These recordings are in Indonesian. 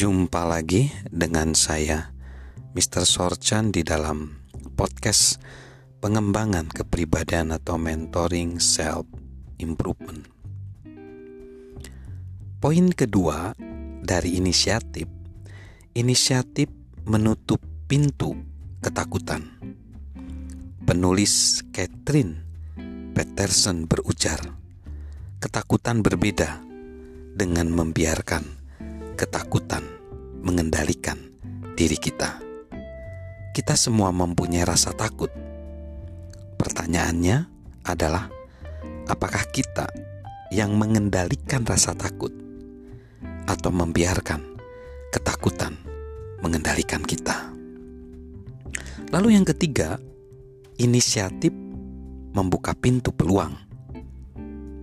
Jumpa lagi dengan saya, Mr. Sorchan di dalam podcast pengembangan kepribadian atau mentoring self improvement. Poin kedua dari inisiatif, inisiatif menutup pintu ketakutan. Penulis Catherine Peterson berujar, ketakutan berbeda dengan membiarkan ketakutan mengendalikan diri kita. Kita semua mempunyai rasa takut. Pertanyaannya adalah, apakah kita yang mengendalikan rasa takut atau membiarkan ketakutan mengendalikan kita? Lalu, yang ketiga, inisiatif membuka pintu peluang.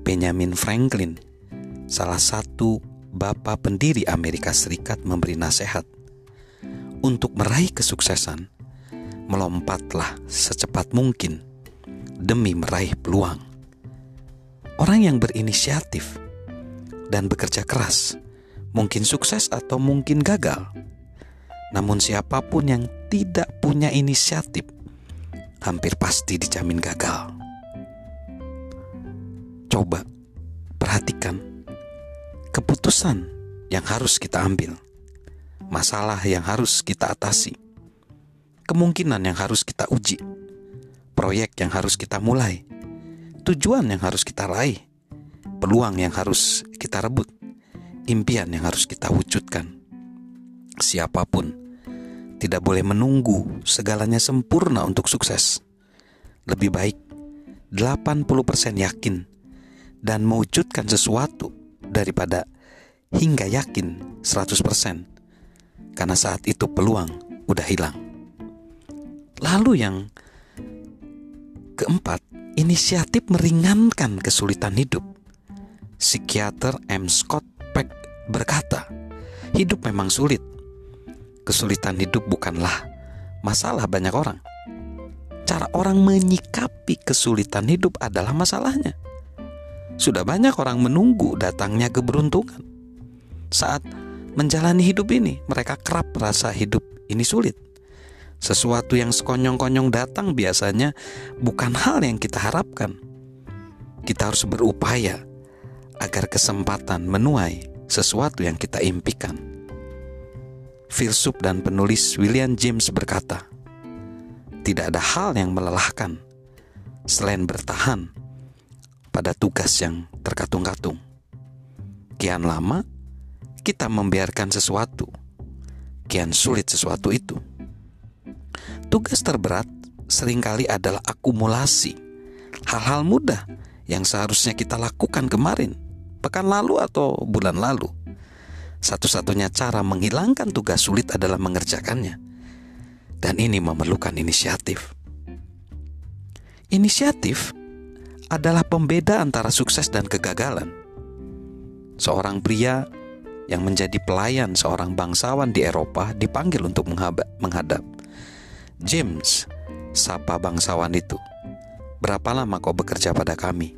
Benjamin Franklin, salah satu Bapak pendiri Amerika Serikat memberi nasihat untuk meraih kesuksesan, melompatlah secepat mungkin demi meraih peluang. Orang yang berinisiatif dan bekerja keras mungkin sukses atau mungkin gagal. Namun siapa pun yang tidak punya inisiatif hampir pasti dijamin gagal. Coba perhatikan keputusan yang harus kita ambil, masalah yang harus kita atasi, kemungkinan yang harus kita uji, proyek yang harus kita mulai, tujuan yang harus kita raih, peluang yang harus kita rebut, impian yang harus kita wujudkan. Siapa pun tidak boleh menunggu segalanya sempurna untuk sukses. Lebih baik 80% yakin dan mewujudkan sesuatu daripada hingga yakin 100% karena saat itu peluang udah hilang. Lalu yang keempat, inisiatif meringankan kesulitan hidup. Psikiater M. Scott Peck berkata, hidup memang sulit. Kesulitan hidup bukanlah masalah banyak orang. Cara orang menyikapi kesulitan hidup adalah masalahnya. Sudah banyak orang menunggu datangnya keberuntungan. Saat menjalani hidup ini, mereka kerap merasa hidup ini sulit. Sesuatu yang sekonyong-konyong datang biasanya bukan hal yang kita harapkan. Kita harus berupaya agar kesempatan menuai sesuatu yang kita impikan. Filsuf dan penulis William James berkata, "Tidak ada hal yang melelahkan selain bertahan pada tugas yang terkatung-katung. Kian lama kita membiarkan sesuatu, kian sulit sesuatu itu. Tugas terberat sering kali adalah akumulasi hal-hal mudah yang seharusnya kita lakukan kemarin, pekan lalu atau bulan lalu. Satu-satunya cara menghilangkan tugas sulit adalah mengerjakannya. Dan ini memerlukan inisiatif. Inisiatif adalah pembeda antara sukses dan kegagalan. Seorang pria yang menjadi pelayan seorang bangsawan di Eropa dipanggil untuk menghadap. James, sapa bangsawan itu. Berapa lama kau bekerja pada kami?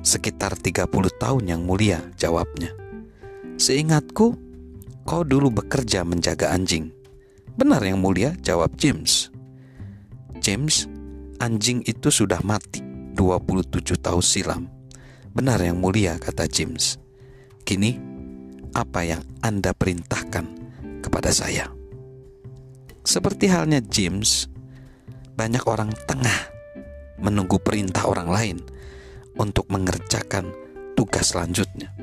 Sekitar 30 tahun yang mulia, jawabnya. Seingatku, kau dulu bekerja menjaga anjing. Benar yang mulia, jawab James. James, anjing itu sudah mati 27 tahun silam. Benar yang mulia, kata James. Kini, apa yang Anda perintahkan kepada saya? Seperti halnya James, banyak orang tengah menunggu perintah orang lain untuk mengerjakan tugas selanjutnya.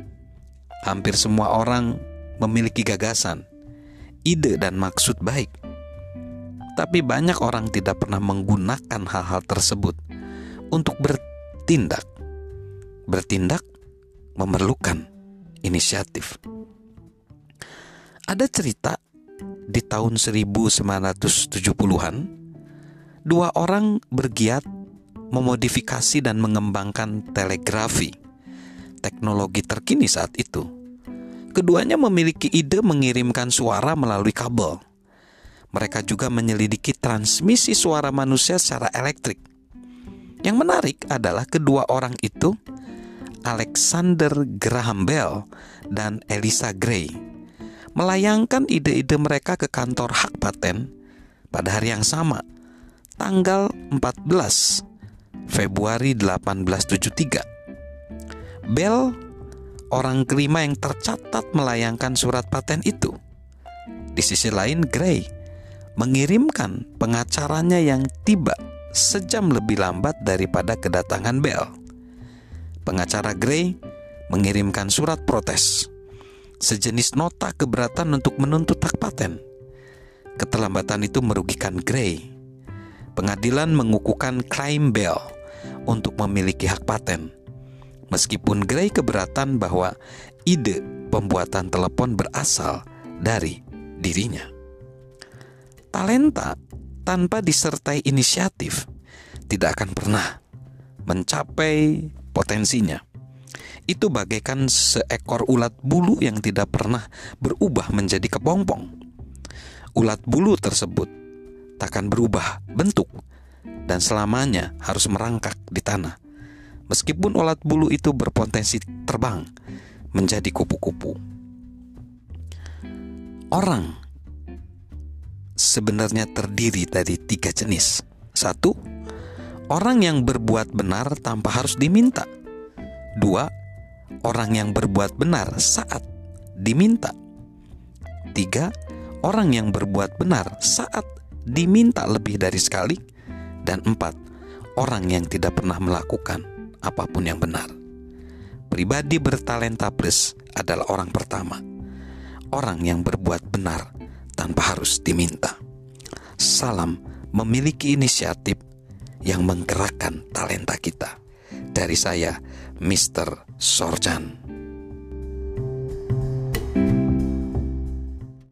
Hampir semua orang memiliki gagasan, ide, dan maksud baik, tapi banyak orang tidak pernah menggunakan hal-hal tersebut untuk bertindak. Bertindak memerlukan inisiatif. Ada cerita di tahun 1970-an, dua orang bergiat memodifikasi dan mengembangkan telegrafi, teknologi terkini saat itu. Keduanya memiliki ide mengirimkan suara melalui kabel. Mereka juga menyelidiki transmisi suara manusia secara elektrik yang menarik adalah kedua orang itu Alexander Graham Bell dan Elisa Gray. melayangkan ide-ide mereka ke kantor hak paten pada hari yang sama, tanggal 14 Februari 1873. Bell, orang kelima yang tercatat melayangkan surat paten itu. Di sisi lain, Gray mengirimkan pengacaranya yang tiba sejam lebih lambat daripada kedatangan Bell. Pengacara Gray mengirimkan surat protes, sejenis nota keberatan untuk menuntut hak paten. Keterlambatan itu merugikan Gray. Pengadilan mengukuhkan klaim Bell untuk memiliki hak paten. Meskipun Gray keberatan bahwa ide pembuatan telepon berasal dari dirinya. Talenta tanpa disertai inisiatif tidak akan pernah mencapai potensinya. Itu bagaikan seekor ulat bulu yang tidak pernah berubah menjadi kepompong. Ulat bulu tersebut takkan berubah bentuk dan selamanya harus merangkak di tanah. Meskipun ulat bulu itu berpotensi terbang menjadi kupu-kupu. Orang sebenarnya terdiri dari tiga jenis. Satu, orang yang berbuat benar tanpa harus diminta. Dua, orang yang berbuat benar saat diminta. Tiga, orang yang berbuat benar saat diminta lebih dari sekali dan empat, orang yang tidak pernah melakukan apa pun yang benar. Pribadi bertalenta plus adalah orang pertama. Orang yang berbuat benar tanpa harus diminta. Salam memiliki inisiatif yang menggerakkan talenta kita. Dari saya, Mr. Sorjan.